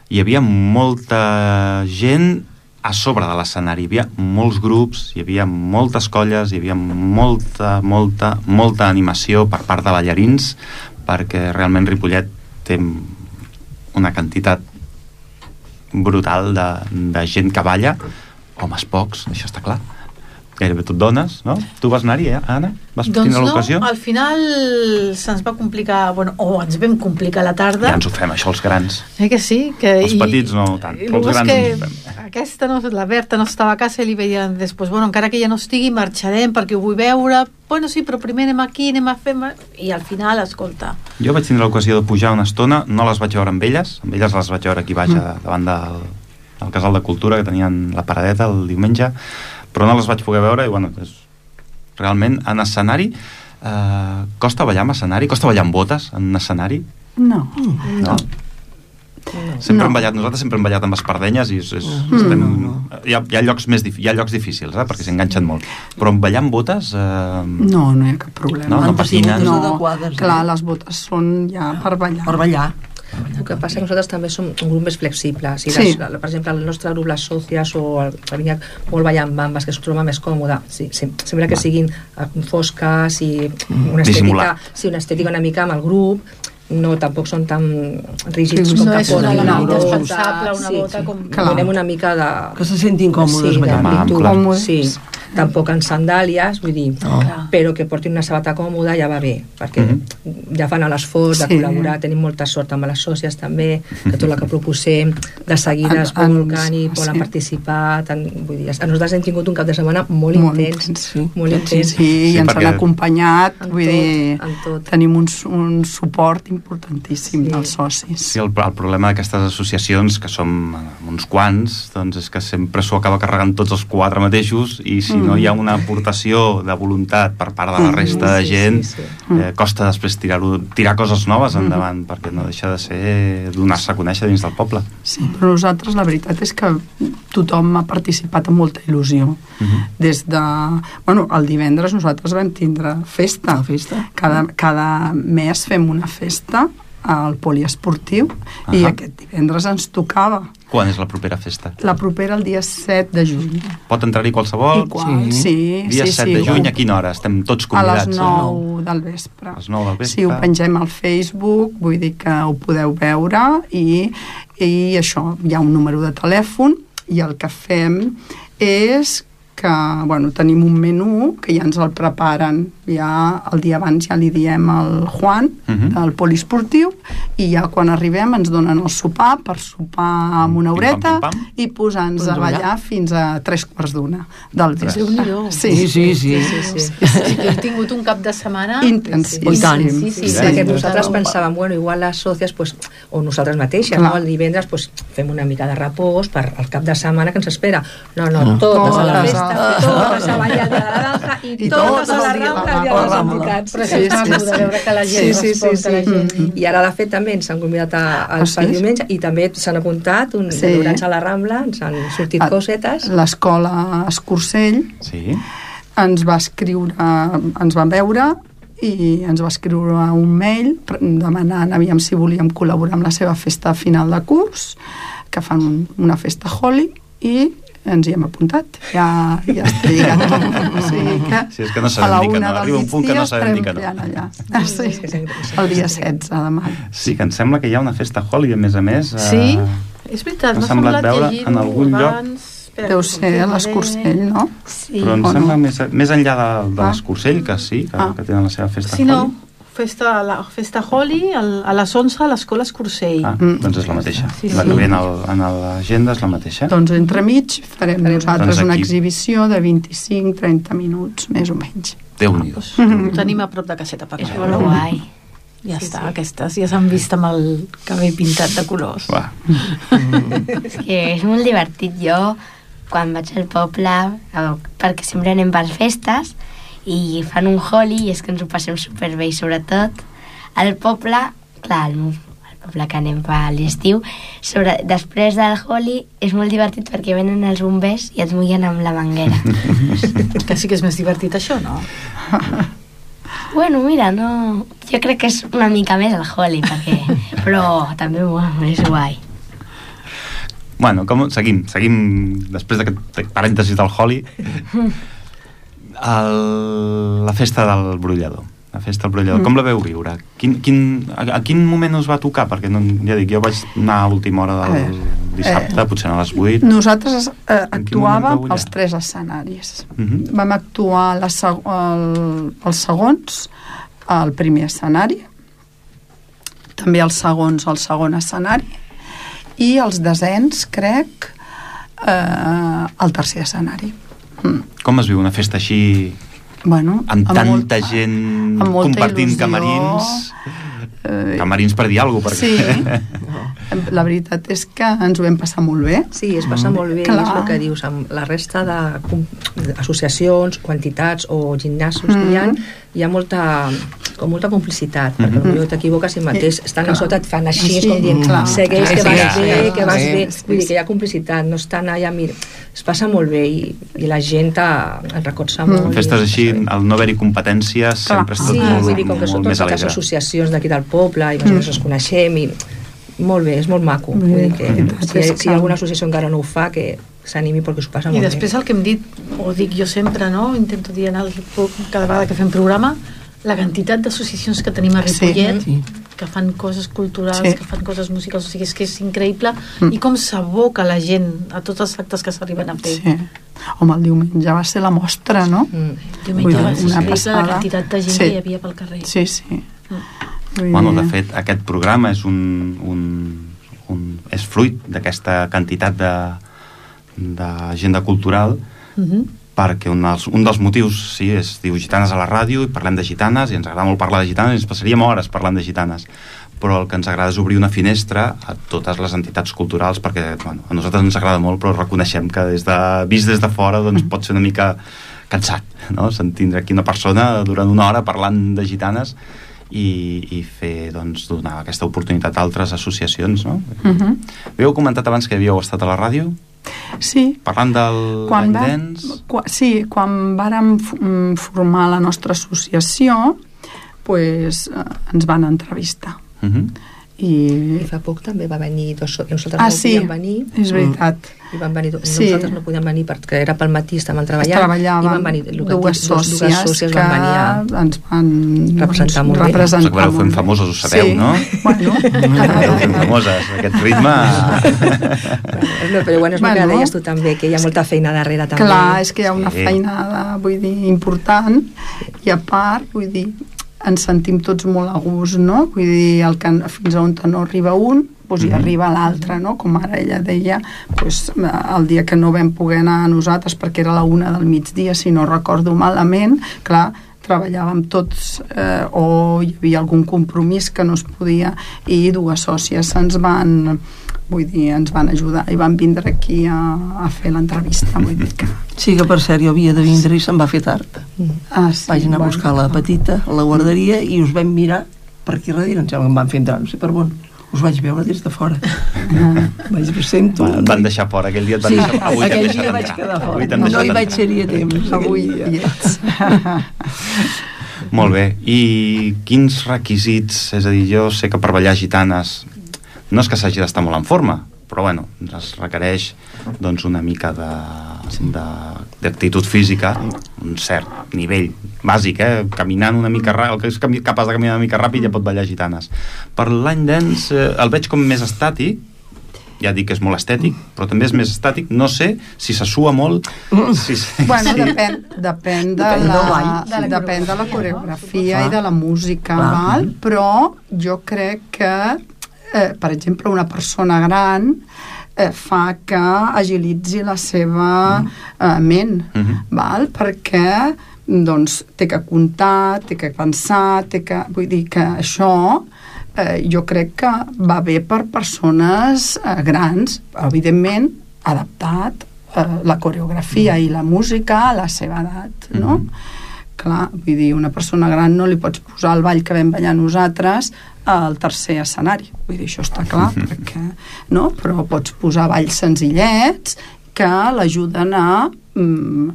Hi havia molta gent a sobre de l'escenari. Hi havia molts grups, hi havia moltes colles, hi havia molta, molta, molta animació per part de ballarins perquè realment Ripollet té una quantitat brutal de, de gent que balla homes pocs, això està clar gairebé tot dones, no? Tu vas anar-hi, eh, Anna? Vas Doncs tindre no, l'ocasió? al final se'ns va complicar, bueno, o ens vam complicar la tarda. Ja ens ho fem, això, els grans. Eh que sí? Que, Els petits no tant, i però els grans que aquesta, no, la Berta no estava a casa i li veien després, bueno, encara que ja no estigui, marxarem perquè ho vull veure. Bueno, sí, però primer anem aquí, anem a fer... I al final, escolta, Jo vaig tindre l'ocasió de pujar una estona, no les vaig veure amb elles, amb elles les vaig veure aquí baix, mm. davant del, del Casal de Cultura, que tenien la paradeta el diumenge, però no les vaig poder veure i, bueno, és, realment, en escenari, eh, costa ballar amb escenari? Costa ballar amb botes en un escenari? No. No. Sempre No. hem ballat, nosaltres sempre hem ballat amb espardenyes i és, és, estem, hi, ha, hi, ha llocs més dif- hi ha llocs difícils, eh, perquè s'enganxen molt. Però en ballar amb botes... Eh, No, no hi ha cap problema. No, no botes No, adequades, eh? clar, les botes són ja per ballar. Per ballar. El que passa que nosaltres també som un grup més flexible. Si Sí. les, per exemple, el nostre grup, les sòcies o el, la vinya molt ballant amb bambes, que es troba més còmode, sí, sí, sempre que siguin eh, fosques i una Dissimular. estètica, sí, una estètica una mica amb el grup, no tampoc són tan rígids Sí, com No que és un portin element bota, indispensable, una bota com... Clar. Donem una mica de... Que se sentin còmodes sí, clar. Còmodes. Sí, tampoc en sandàlies, vull dir, No. però que portin una sabata còmoda ja va bé, perquè ja fan l'esforç de Sí. col·laborar, tenim molta sort amb les sòcies també, que tot el que proposem de seguida es i volen sí. participar, tant, vull dir, nosaltres hem tingut un cap de setmana molt, Molt intens, intens, sí. molt Sí, intens. sí, i Sí, ens perquè- han acompanyat, En vull tot, dir, tenim un, un suport importantíssim Sí. dels socis. Sí, el, el problema d'aquestes associacions, que som eh, uns quants, doncs és que sempre s'ho acaba carregant tots els quatre mateixos i si no hi ha una aportació de voluntat per part de la resta de Sí, gent, sí, eh, costa després tirar, tirar coses noves endavant, perquè no deixa de ser donar-se a conèixer dins del poble. Sí, però nosaltres la veritat és que tothom ha participat amb molta il·lusió. Des de... Bueno, el divendres nosaltres vam tindre festa. festa. Cada, cada mes fem una festa al poliesportiu i Ahà. aquest divendres ens tocava. Quan és la propera festa? La propera el dia 7 de juny. Pot entrar-hi qualsevol? Igual, Sí. sí, Dia sí, 7 sí, de juny, a quina hora? Estem tots a convidats. les eh? 9 del vespre. A les 9 del vespre. Sí, ho pengem al Facebook, vull dir que ho podeu veure i, i això, hi ha un número de telèfon i el que fem és que bueno, tenim un menú que ja ens el preparen ja el dia abans ja li diem al Juan Mhm. del poliesportiu i ja quan arribem ens donen el sopar per sopar amb una Pim, pam, horeta pim, pam. i posar-nos a ballar. fins a tres quarts d'una del vespre. Déu-n'hi-do. Sí, sí, sí. Sí, sí. Sí que heu tingut un cap de setmana... Intensíssim. Tant. Sí, sí, Sí, Sí. perquè nosaltres pensàvem, bueno, igual les sòcies, pues, o nosaltres mateixes, Clar. no? el divendres pues, fem una mica de repòs per al cap de setmana que ens espera. No, no, totes a la festa, totes a ballar de la naranja i, I totes totes a la al rambla i a les entitats. Però això és maco de veure que la gent respon, que la gent... I ara, de fet, també ens han convidat a, al Ah, sí? sí? diumenge i també s'han apuntat un, Sí. sí. a la Rambla, ens han sortit Ah, cosetes. L'escola Escursell Sí. ens va escriure, ens va veure i ens va escriure un mail demanant aviam si volíem col·laborar amb la seva festa final de curs que fan un, una festa Holly i ens hi hem apuntat ja, ja està lligat tot. o sigui que Sí, és que no a sabem la dir que una no. Arriba un punt que no sabem dir que no. allà. Ah, sí. el dia 16 de maig Sí, que em sembla que hi ha una festa Holly, a més a més. Eh, Sí? És veritat, m'ha semblat semblat veure en algun lloc. abans. Espera, deu ser confirmaré. l'Escursell, no? Sí. Però em o no? sembla més, més enllà de, de Ah. l'Escursell, que sí, que, Ah. que tenen la seva festa Sí, Holly. No, festa, la festa Holly al, a les 11 a l'escola Escursell. Ah, Mm. doncs és la mateixa. Sí, la sí. que ve en el- en l'agenda és la mateixa. Doncs entremig farem nosaltres Doncs una aquí. exhibició de 25-30 minuts, més o menys. Déu-n'hi-do. Ho tenim a prop de caseta per És molt guai. Ja està, aquestes ja s'han vist amb el cabell pintat de colors. Va. És que és molt divertit. Jo, quan vaig al poble, eh, perquè sempre anem per festes, i fan un holi i és que ens ho passem superbé i sobretot al poble, clar, al, al poble que anem per l'estiu, sobre, després del holi és molt divertit perquè venen els bombers i et mullen amb la manguera. Que sí que és més divertit això, no? bueno, mira, no... Jo crec que és una mica més el holi, perquè... però també bueno, és guai. Bueno, com, seguim, seguim després d'aquest parèntesis del Holly el, la festa del brollador la festa del brollador, Mm. com la veu viure? Quin, quin, a, a quin moment us va tocar? Perquè no, ja dic, jo vaig anar a última hora del Eh, dissabte, eh. potser a les 8 Nosaltres eh, actuàvem als tres escenaris. Mhm. Vam actuar la, seg el, els segons al primer escenari, també els segons al segon escenari, i els desens, crec, eh, al tercer escenari. Mm. com es viu una festa així Bueno, amb tanta molta- gent amb molta compartint il·lusió, camarins Eh, camarins per dir alguna cosa Sí, perquè... la veritat és que ens ho vam passar molt bé. Sí, es passa molt bé, Clar. és el que dius, amb la resta de, com- associacions, quantitats o gimnasos que hi ha, hi ha molta, com molta complicitat, perquè Mhm. potser t'equivoques si mateix estan a sota, et fan així, Sí, com dient, clar. segueix, que Sí, vas sí, bé, sí, que vas sí, bé. sí, Vull dir que hi ha complicitat, no estan allà, mira, es passa molt bé i, i la gent et recolza molt. Festes i- així, el no haver-hi competències, sempre és tot Sí, molt, vull dir, com que són molt més totes les associacions d'aquí del poble i més o menys ens coneixem i molt bé, és molt maco. Vull dir que veritat si, és si que- alguna associació encara no ho fa, que s'animi perquè s'ho passa I molt després bé. el que hem dit, o dic jo sempre, no? intento dir en el, cada vegada que fem programa, la quantitat d'associacions que tenim a Sí. Ripollet, Sí. Que fan coses culturals, Sí. que fan coses musicals, o sigui, és que és increïble, i com s'aboca la gent a tots els actes que s'arriben a fer. Sí. Home, el diumenge va ser la mostra, no? Mm. Diumenge Vull va ser una increïble la passada. quantitat de gent Sí. que hi havia pel carrer. Sí, sí. Vull Bueno, de fet, aquest programa és un, un, un és fruit d'aquesta quantitat de d'agenda cultural Mhm. Perquè un dels, un dels motius sí, es diu Gitanes a la ràdio i parlem de gitanes i ens agrada molt parlar de gitanes i ens passaríem hores parlant de gitanes però el que ens agrada és obrir una finestra a totes les entitats culturals perquè bueno, a nosaltres ens agrada molt però reconeixem que des de, vist des de fora doncs, pot ser una mica cansat no? sentir aquí una persona durant una hora parlant de gitanes i, i fer, doncs, donar aquesta oportunitat a altres associacions, no? Mhm. Havíeu comentat abans que havíeu estat a la ràdio Sí, parlant del quan va, Dance qua, sí, quan vàrem mm, formar la nostra associació pues, eh, ens van entrevistar. Mhm. I... I fa poc també va venir dos... Nosaltres Ah, no sí, podíem venir és veritat. i van venir, Sí. nosaltres no podíem venir perquè era pel matí, estàvem treballant i van venir dues dos- sòcies, dues sòcies que van venir a... ens van representar molt bé. representar Us acabeu fent famosos, ho sabeu, sí. no? Bueno, Acabeu fent famoses, aquest ritme... No, però bueno, és el que Bueno. deies tu també, que hi ha molta feina darrere també. Clar, és que hi ha una Sí. feinada, vull dir, important, i a part, vull dir, ens sentim tots molt a gust, no? Vull dir, el que, fins a on no arriba un, doncs hi Mhm. arriba l'altre, no? Com ara ella deia, doncs, el dia que no vam poder anar nosaltres perquè era la una del migdia, si no recordo malament, clar, treballàvem tots eh, o hi havia algun compromís que no es podia i dues sòcies se'ns van vull dir, ens van ajudar i van vindre aquí a, a fer l'entrevista vull dir que Sí que per cert jo havia de vindre i se'm va fer tard. ah, sí, Vaig anar a buscar la petita a la guarderia i us vam mirar per aquí darrere, em sembla que em van fer entrar, no sé per on. Us vaig veure des de fora. vaig, ho sento. Va, et van deixar fora, aquell dia et van Sí, deixar fora. Avui aquell dia vaig entrar. quedar fora. No, deixat hi vaig ser-hi a temps. avui hi ets Molt bé. I quins requisits? És a dir, jo sé que per ballar gitanes no és que s'hagi d'estar molt en forma, però bueno, es requereix doncs una mica de- d'actitud física un cert nivell bàsic, eh? caminant una mica ràpid el que és capaç de caminar una mica ràpid ja pot ballar gitanes per l'any dance eh, el veig com més estàtic ja dic que és molt estètic, però també és més estàtic no sé si se sua molt si, bueno, si... depèn, depèn, de, Depèn del la, ball. depèn de la coreografia Clar. i de la música, Clar. val? però jo crec que eh, per exemple una persona gran eh, fa que agilitzi la seva eh, ment Mhm. val? perquè doncs, té que comptar, té que pensar, té que... vull dir que això eh, jo crec que va bé per persones eh, grans, evidentment adaptat eh, la coreografia i la música a la seva edat, no? Mhm. Clar, vull dir, una persona gran no li pots posar el ball que vam ballar nosaltres al tercer escenari, vull dir, això està clar, perquè, no? Però pots posar balls senzillets que l'ajuden a, mm,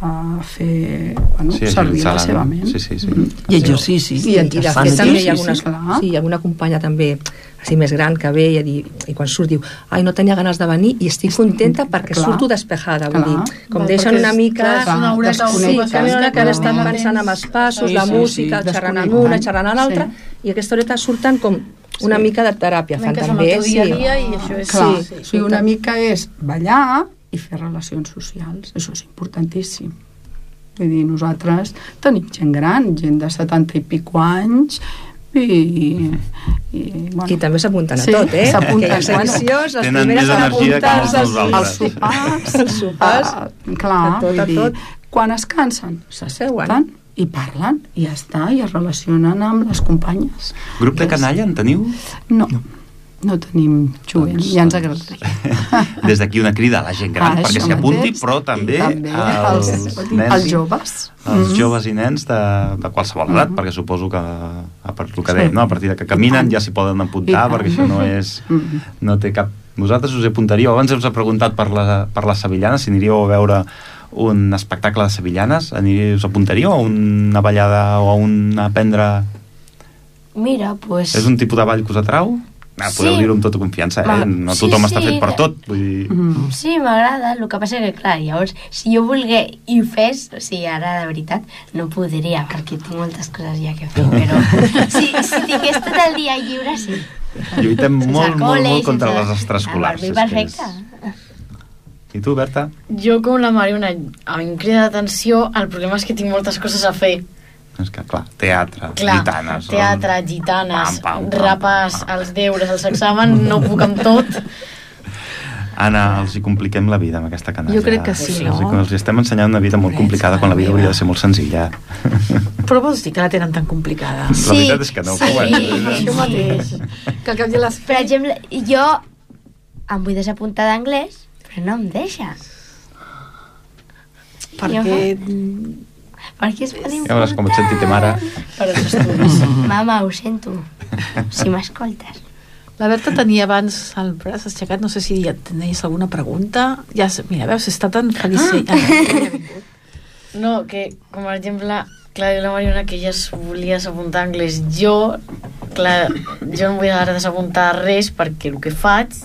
a fer, bueno, Sí, servir la seva ment. sí, sí, sí. Mm. I exercici. I, i de fet també hi ha clar. sí, hi ha alguna companya també així més gran que ve i, a dir, i quan surt diu ai, no tenia ganes de venir i estic contenta perquè Clar. surto despejada vull Clar. dir, com Val, deixen una mica clar, és una horeta o sí, que una que clar. estan pensant en els passos, Sí, la sí, música, sí. xerrant amb Desconnectant. una, xerrant amb l'altra Sí. i aquesta horeta surten com una Sí. mica de teràpia fan amb també sí. dia i això és... Clar, sí, sí, sigui, una mica és ballar i fer relacions socials, això és importantíssim. Vull dir, nosaltres tenim gent gran, gent de 70 i pico anys, i, i, bueno, i també s'apunten a Sí, tot, eh? s'apunten, bueno. seccions, les Tenen primeres més a energia que molts nosaltres. els sopars, Els sopars, ah, clar, a tot, vull a dir, tot. quan es cansen, s'asseuen i parlen, i ja està, i es relacionen amb les companyes. grup de canalla en teniu? No, no tenim jovent, Doncs, ja ens doncs, agradaria. Des d'aquí una crida a la gent gran Ah, perquè s'hi apunti, però també, també als, els, nens, els joves. els Mhm. joves i nens de, de qualsevol edat, perquè suposo que a part el que dèiem, no? a partir de que caminen ja s'hi poden I apuntar tant. perquè això no és Mhm. no té cap... Vosaltres us hi apuntaríeu? Abans us he preguntat per, la, per les sevillanes, si aniríeu a veure un espectacle de sevillanes, aniríeu, us apuntaríeu a una ballada o a un aprendre... Mira, pues... És un tipus de ball que us atrau? Ah, podeu Sí. dir-ho amb tota confiança, eh? No sí, tothom està sí. fet per tot. Vull dir... Mhm. Sí, m'agrada, el que passa que, clar, llavors, si jo volgué i ho fes, o sigui, ara de veritat, no podria, perquè tinc moltes coses ja que fer, però si, si tingués tot el dia lliure, sí. Lluitem Sense molt, molt, col·le, molt contra sense- les extraescolars. Ah, per mi és que perfecte. és- I tu, Berta? Jo, com la Mariona, a mi em crida l'atenció, el problema és que tinc moltes coses a fer. És que, clar, teatre, Clar, gitanes... teatre, gitanes, Pam, pam, pam, rapes, pam. els deures, els exàmens, no puc amb tot. Anna, els hi compliquem la vida amb aquesta canalla. Jo crec que sí, Els, no? els hi estem ensenyant una vida molt complicada quan la vida hauria de ser molt senzilla. Però vols dir que la tenen tan complicada? La veritat és que no, però bueno. Això mateix. Que al cap de les... Per exemple, jo em vull desapuntar d'anglès, però no em deixa. Perquè... Perquè és molt Ja veuràs com et sentirem ara. Per als estudis. Mama, ho sento, si m'escoltes. La Berta tenia abans el braç aixecat, no sé si ja tenies alguna pregunta. Ja, mira, veus, està tan feliç. Ah. Ja, No, que, com per exemple, clar, la Mariona que ella es volia desapuntar anglès. Jo, clar, jo no em vull ara desapuntar res perquè el que faig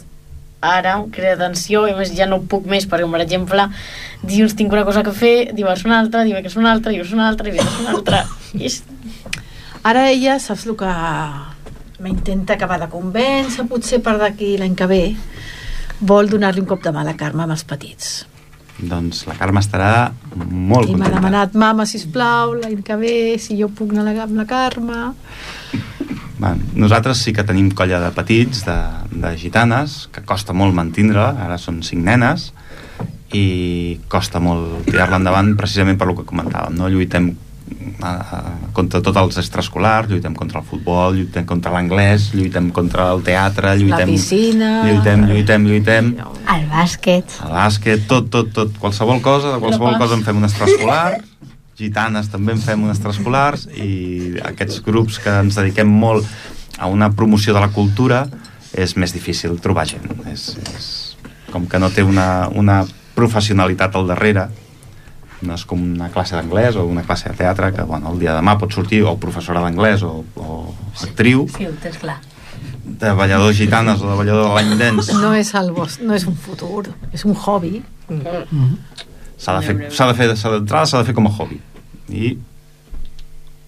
ara em crea tensió i més ja no puc més perquè, per exemple, dius tinc una cosa que fer, dimarts una altra, dimecres una altra, dius una altra, divendres una altra. I és... Ara ella, saps el que m'intenta acabar de convèncer, potser per d'aquí l'any que ve, vol donar-li un cop de mà a la Carme amb els petits. Doncs la Carme estarà molt I m'ha contenta. demanat, mama, sisplau, l'any que ve, si jo puc anar amb la Carme... Va, nosaltres sí que tenim colla de petits, de, de gitanes, que costa molt mantindre, ara són cinc nenes, i costa molt tirar-la endavant precisament per lo que comentàvem, no? Lluitem eh, contra tots els extraescolars, lluitem contra el futbol, lluitem contra l'anglès, lluitem contra el teatre, lluitem... piscina. Lluitem, lluitem, lluitem. El bàsquet. El bàsquet, tot, tot, tot, qualsevol cosa, de qualsevol cosa en fem un extraescolar, gitanes també en fem un extraescolars i aquests grups que ens dediquem molt a una promoció de la cultura és més difícil trobar gent. És, és com que no té una, una professionalitat al darrere, no és com una classe d'anglès o una classe de teatre que bueno, el dia de demà pot sortir o professora d'anglès o, o actriu Sí, ho tens clar. de ballador gitanes o de ballador de l'any dens No és, el vos, no és un futur, és un hobby. S'ha de fer, s'ha de fer, s'ha d'entrada s'ha de fer com a hobby. I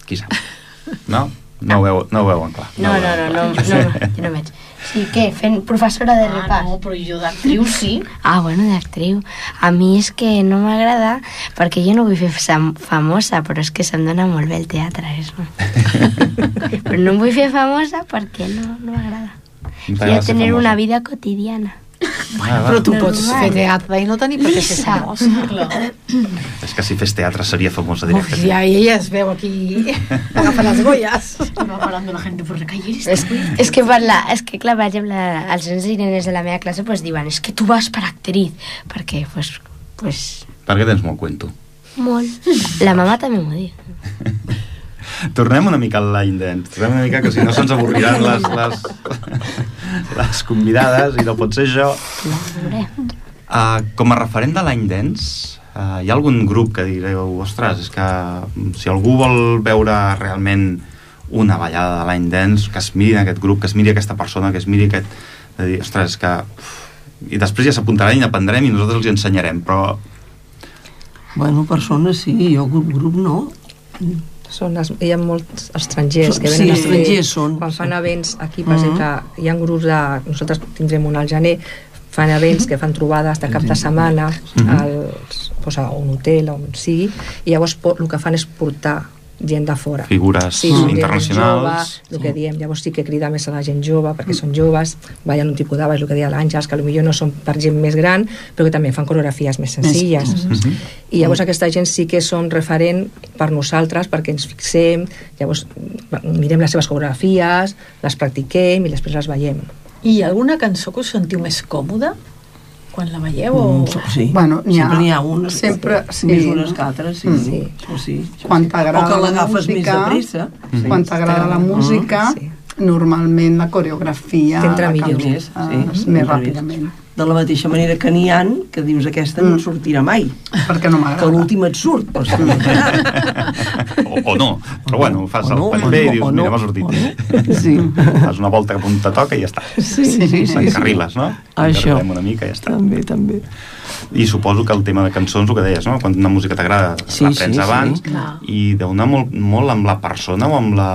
qui sap? No? No ho, veu, no ho veuen clar. No, no, no, veuen no, clar. no, jo no veig. Sí, què? Fent professora de Ah, repàs? no, però jo d'actriu sí. Ah, bueno, d'actriu. A mi és que no m'agrada perquè jo no vull fer famosa, però és que se'm dona molt bé el teatre, això. però no em vull fer famosa perquè no, no m'agrada. Quiero tener famosa. una vida cotidiana. Va. Però tu Normal. pots fer teatre i no tenir per què ser famosa. És que si fes teatre seria famosa Uf, ja, i ella es veu aquí agafant les golles. Va parando la gente por la calle. És, és que parla, és que clar, per exemple, els nens i nenes de la meva classe pues, diuen és que tu vas per actriz, perquè pues, pues, Perquè tens molt cuento. molt. La mama també m'ho diu. Tornem una mica al line dance. Tornem una mica que si no se'ns avorriran les, les, les convidades i no pot ser veurem. Uh, com a referent de l'any dance, uh, hi ha algun grup que direu, ostres, és que mm, si algú vol veure realment una ballada de l'any dance, que es miri aquest grup, que es miri aquesta persona, que es miri aquest... De dir, ostres, és que... uf, I després ja s'apuntaran i n'aprendrem i nosaltres els hi ensenyarem, però Bueno, persones sí, jo grup, grup no. Són els, hi ha molts estrangers Són- que sí, venen a fer- estrangers són, quan sí. fan events aquí, per Mhm. exemple, hi ha grups de... Nosaltres tindrem un al gener, fan events que fan trobades de cap de setmana Mhm. als, pues, a un hotel, on sigui, i llavors el que fan és portar gent de fora. figures Sí, gent internacionals... Jove, el que diem, llavors sí que crida més a la gent jove perquè són joves, ballen un tipus de ball, el que deia l'Àngels, que potser no són per gent més gran, però que també fan coreografies més senzilles. Mhm. I llavors aquesta gent sí que són referent per nosaltres, perquè ens fixem, llavors mirem les seves coreografies, les practiquem i després les veiem. I alguna cançó que us sentiu més còmoda quan la veieu? O... Mm, sí. Bueno, n'hi ha- sempre n'hi ha una. sempre- sí, més unes que altres, sí. Mm. sí. Sí. Quan sí. t'agrada O que la l'agafes més de pressa. Sí. Quan t'agrada la música, Sí. normalment la coreografia T'entra la millor. canvies, Més, sí. més Entra ràpidament. De la mateixa manera que n'hi han que dius aquesta no et sortirà mai. Perquè no Que m'agrada. l'últim et surt, però si no t'agrada. o, o no, però bueno, fas O el no, paper i o dius, no, mira, m'ha sortit. no. Sí. Fas una volta cap on te toca i ja està. Sí, sí, sí. sí, T'encarriles, no? Això. Encarrilem una mica i ja està. També, també. I suposo que el tema de cançons, el que deies, no? Quan una música t'agrada, Sí, l'aprens sí, abans, sí. Clar. i deu anar molt, molt amb la persona o amb, la,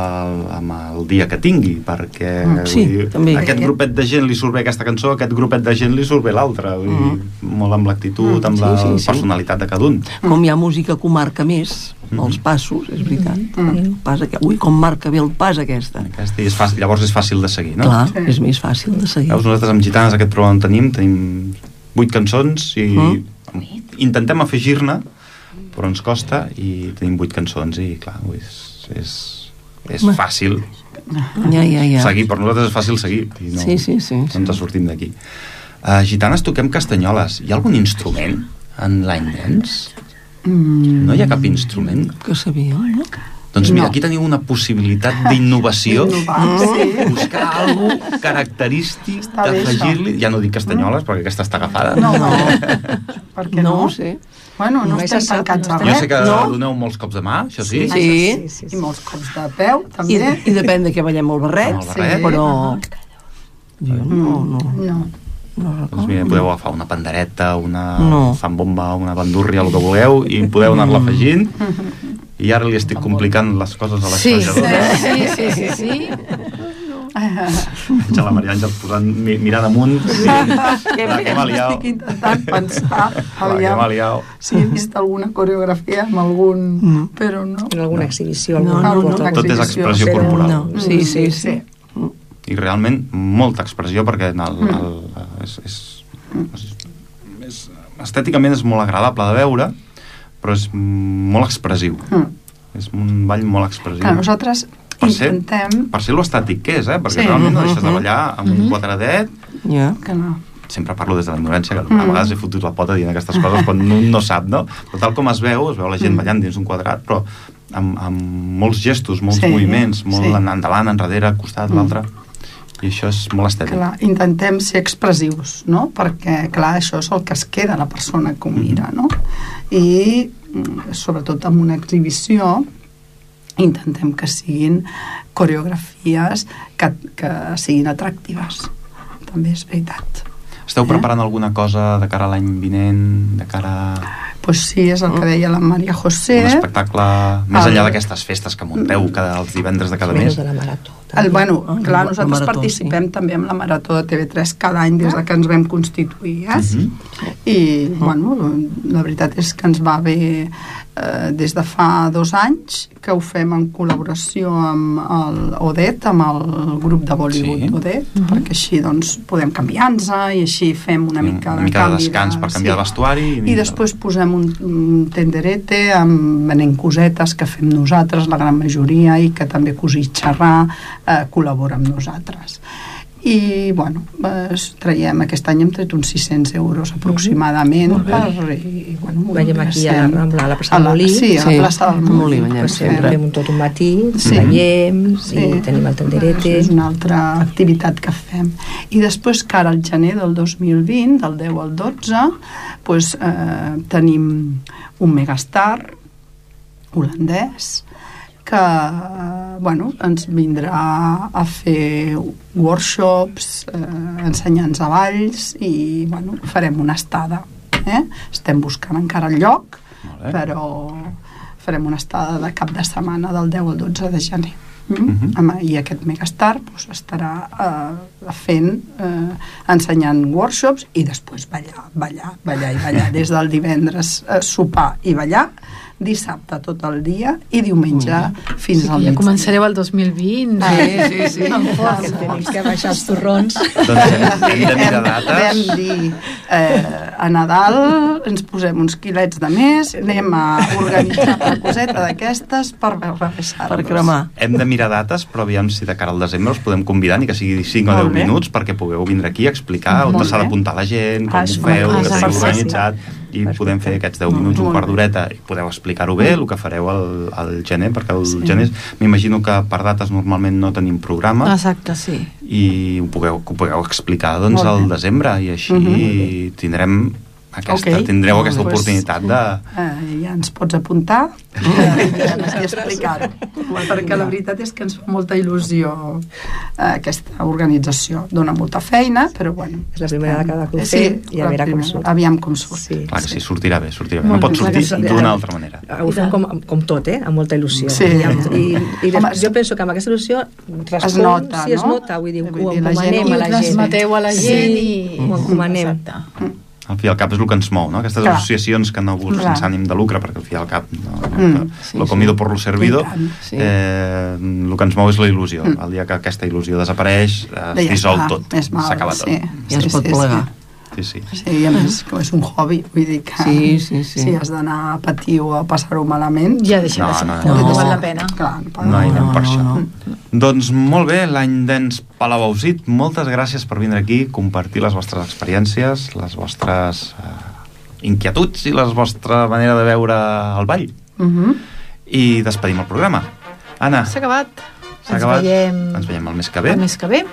amb el dia que tingui, perquè Mm, sí, vull dir, també. aquest grupet de gent li surt bé aquesta cançó, aquest grupet de gent li surt bé l'altra, vull dir, molt amb l'actitud, amb Mm, sí, la sí, sí. personalitat de cada un. Com hi ha música que ho marca més, els passos, és veritat. El pas aqu... Ui, com marca bé el pas aquesta. Aquesta, i és fàcil, llavors és fàcil de seguir, no? Clar, és més fàcil de seguir. Veus, nosaltres amb Gitanes aquest programa on tenim, tenim vuit cançons i Mm. intentem afegir-ne, però ens costa i tenim vuit cançons i clar, és, és, és fàcil Ja, ja, ja. seguir, per nosaltres és fàcil seguir i no, Sí, sí, sí, no ens sortim d'aquí. Uh, gitanes toquem castanyoles. Hi ha algun instrument en l'any dance? Mm, No hi ha cap instrument? Que sabia, no? Doncs mira, No. aquí teniu una possibilitat d'innovació. Innovar, sí. Buscar alguna característic Està bé, d'afegir-li... Ja no dic castanyoles, perquè aquesta està agafada. No, no. Per què No no? ho sé. Bueno, no, No estem tancats no a Jo sé que No. doneu molts cops de mà, això sí. Sí. sí, sí, I sí. molts cops de peu, I, també. I depèn de què ballem el barret, el barret. però... Jo no, no, No. No Doncs mira, podeu agafar una pandereta, una No. fanbomba, una bandúrria, el que vulgueu, i podeu anar-la afegint. I ara li estic complicant les coses a la Sí, sí, sí, sí, sí, sí. Veig a la Maria Àngels posant, mi- mirant amunt. Sí. Que m'ha liat. Estic intentant pensar Clar, que m'ha liat. si he vist alguna coreografia amb algun... No. Però no. En alguna exhibició, No, alguna no, no. foto. Tot és expressió corporal. No, sí, sí, sí. I realment molta expressió perquè en el, el, és, és, és, és, estèticament és molt agradable de veure però és molt expressiu Mm. és un ball molt expressiu Clar, nosaltres per ser, intentem... per ser lo estàtic que és, eh? perquè Sí. realment no deixes de ballar amb un quadradet Ja. Que no. sempre parlo des de la ignorància, que a vegades he fotut la pota dient aquestes coses quan no, no sap, no? Però tal com es veu, es veu la gent ballant dins un quadrat, però amb, amb molts gestos, molts Sí, moviments, molt sí. en- endavant, enrere, al costat, l'altre, i això és molt estètic. Clar, intentem ser expressius, no? Perquè, clar, això és el que es queda la persona que ho mira, no? I, mm, sobretot amb una exhibició, intentem que siguin coreografies que, que siguin atractives. També és veritat. Esteu preparant alguna cosa de cara a l'any vinent, de cara a Pues sí, és el que deia la Maria José. un espectacle més Ah. enllà d'aquestes festes que munteu cada els divendres de cada mes? De la marató. El, bueno, Ah, clar, la nosaltres marató, participem també amb la Marató de TV3 cada any des de que ens vam constituir, eh? Mhm. I, bueno, la veritat és que ens va bé eh, des de fa dos anys que ho fem en col·laboració amb el ODET, amb el grup de Bollywood Sí. ODET, perquè així doncs podem canviar-nos i així fem una mica, una mica de canvi descans per canviar de vestuari i- I després posem un, un tenderete amb venent cosetes que fem nosaltres, la gran majoria, i que també Cosí Xerrà eh, col·labora amb nosaltres. I, bueno, eh, traiem, aquest any hem tret uns 600 euros aproximadament per, i, bueno, Ho veiem aquí a la Rambla, a la plaça del Molí. Sí, a Sí, la plaça del Molí. Molí veiem Pues sempre. fem- Fem tot un matí, Sí. veiem, Sí. i tenim el tenderete. És una altra activitat que fem. I després, que ara al gener del 2020, del 10 al 12, pues, eh, tenim un megastar holandès que bueno, ens vindrà a fer workshops, eh, ensenyants a balls i bueno, farem una estada. Eh? Estem buscant encara el lloc, però farem una estada de cap de setmana del 10 al 12 de gener. Mm? Mhm. Amb- I aquest Megastar doncs, estarà eh, fent eh, ensenyant workshops i després ballar, ballar, ballar i ballar des del divendres eh, sopar i ballar dissabte tot el dia i diumenge fins al Ja migdia. començareu el 2020. Sí, sí, sí. Amb Que força. tenim que baixar els torrons. Doncs hem, hem de mirar dates. Vam dir, eh, a Nadal ens posem uns quilets de més, anem a organitzar una coseta d'aquestes per rebaixar Per cremar. Hem de mirar dates, però aviam si de cara al desembre us podem convidar, ni que sigui 5 o Molt 10 bé. minuts, perquè pugueu vindre aquí a explicar on Molt s'ha bé. d'apuntar la gent, com Ah, ho feu, que teniu organitzat, i podem fer aquests 10 minuts, un quart d'horeta, i podeu explicar-ho bé, el que fareu al, al gener, perquè al gener m'imagino que per dates normalment no tenim programa, Exacte, sí. i ho pugueu, ho pugueu explicar doncs, al desembre, i així Mhm. tindrem aquesta, Ok. tindreu Molt aquesta bé. oportunitat de... Eh, ja ens pots apuntar i explicar-ho. Perquè la veritat és que ens fa molta il·lusió eh, aquesta organització. Dona molta feina, però bueno. És la primera vegada que ho Sí, i a la veure com primera. surt. Aviam com surt. Sí. Clar que sí, sortirà bé, sortirà bé. No pot sortir sí. d'una altra manera. Ho fem com, com tot, eh? amb molta il·lusió. Sí. I, i, i Home, jo penso que amb aquesta il·lusió respon, Es nota, sí, es no? nota, vull dir, Vull ho dir, la gent encomanem ho a la gent. transmeteu a la gent Sí, i... ho encomanem. Al fi i al cap és el que ens mou, no? Aquestes Clar. associacions que no busquen sense ànim de lucre, perquè al fi i al cap no, Mm. no, Sí, lo sí. comido por lo servido, I tant. Sí. eh, el que ens mou és la il·lusió. El dia que aquesta il·lusió desapareix, eh, es Ja dissol està, tot, s'acaba tot. sí. Ja es pot plegar. Sí, sí. Sí, i a més, que és un hobby, vull dir que Sí, sí, sí. si has d'anar a patir o a passar-ho malament... Ja deixa No, de ser. no, No, no. no val la pena. Clar, no, No hi anem no, per no, això. no. Doncs molt bé, l'any d'ens Palau Ausit, moltes gràcies per vindre aquí, compartir les vostres experiències, les vostres eh, inquietuds i la vostra manera de veure el ball. Uh -huh. I despedim el programa. Anna, S'ha acabat. s'ha acabat. veiem Ens veiem el mes que ve. el mes que ve.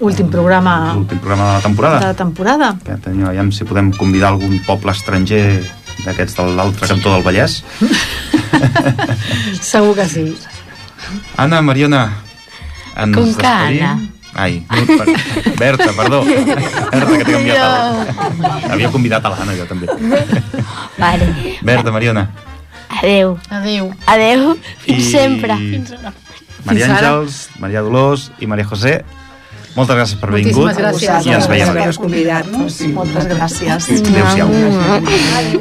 Últim programa L'últim programa de la de temporada. la temporada. Que tenim, aviam si podem convidar algun poble estranger d'aquests de l'altre cantó del Vallès. Segur que sí. Anna, Mariona, ens Com que. Anna? Ai, no, per... Berta, perdó. Berta, que t'he canviat el... Havia convidat a l'Anna, jo també. Vale. Berta, Mariona. Adeu. Adéu. Adeu. Fins sempre. Maria Fins ara. Àngels, Maria Dolors i Maria José, moltes gràcies per haver Moltíssimes vingut gràcies. i ens veiem per aviat. convidar-nos. Moltes gràcies. Adéu-siau. Mm.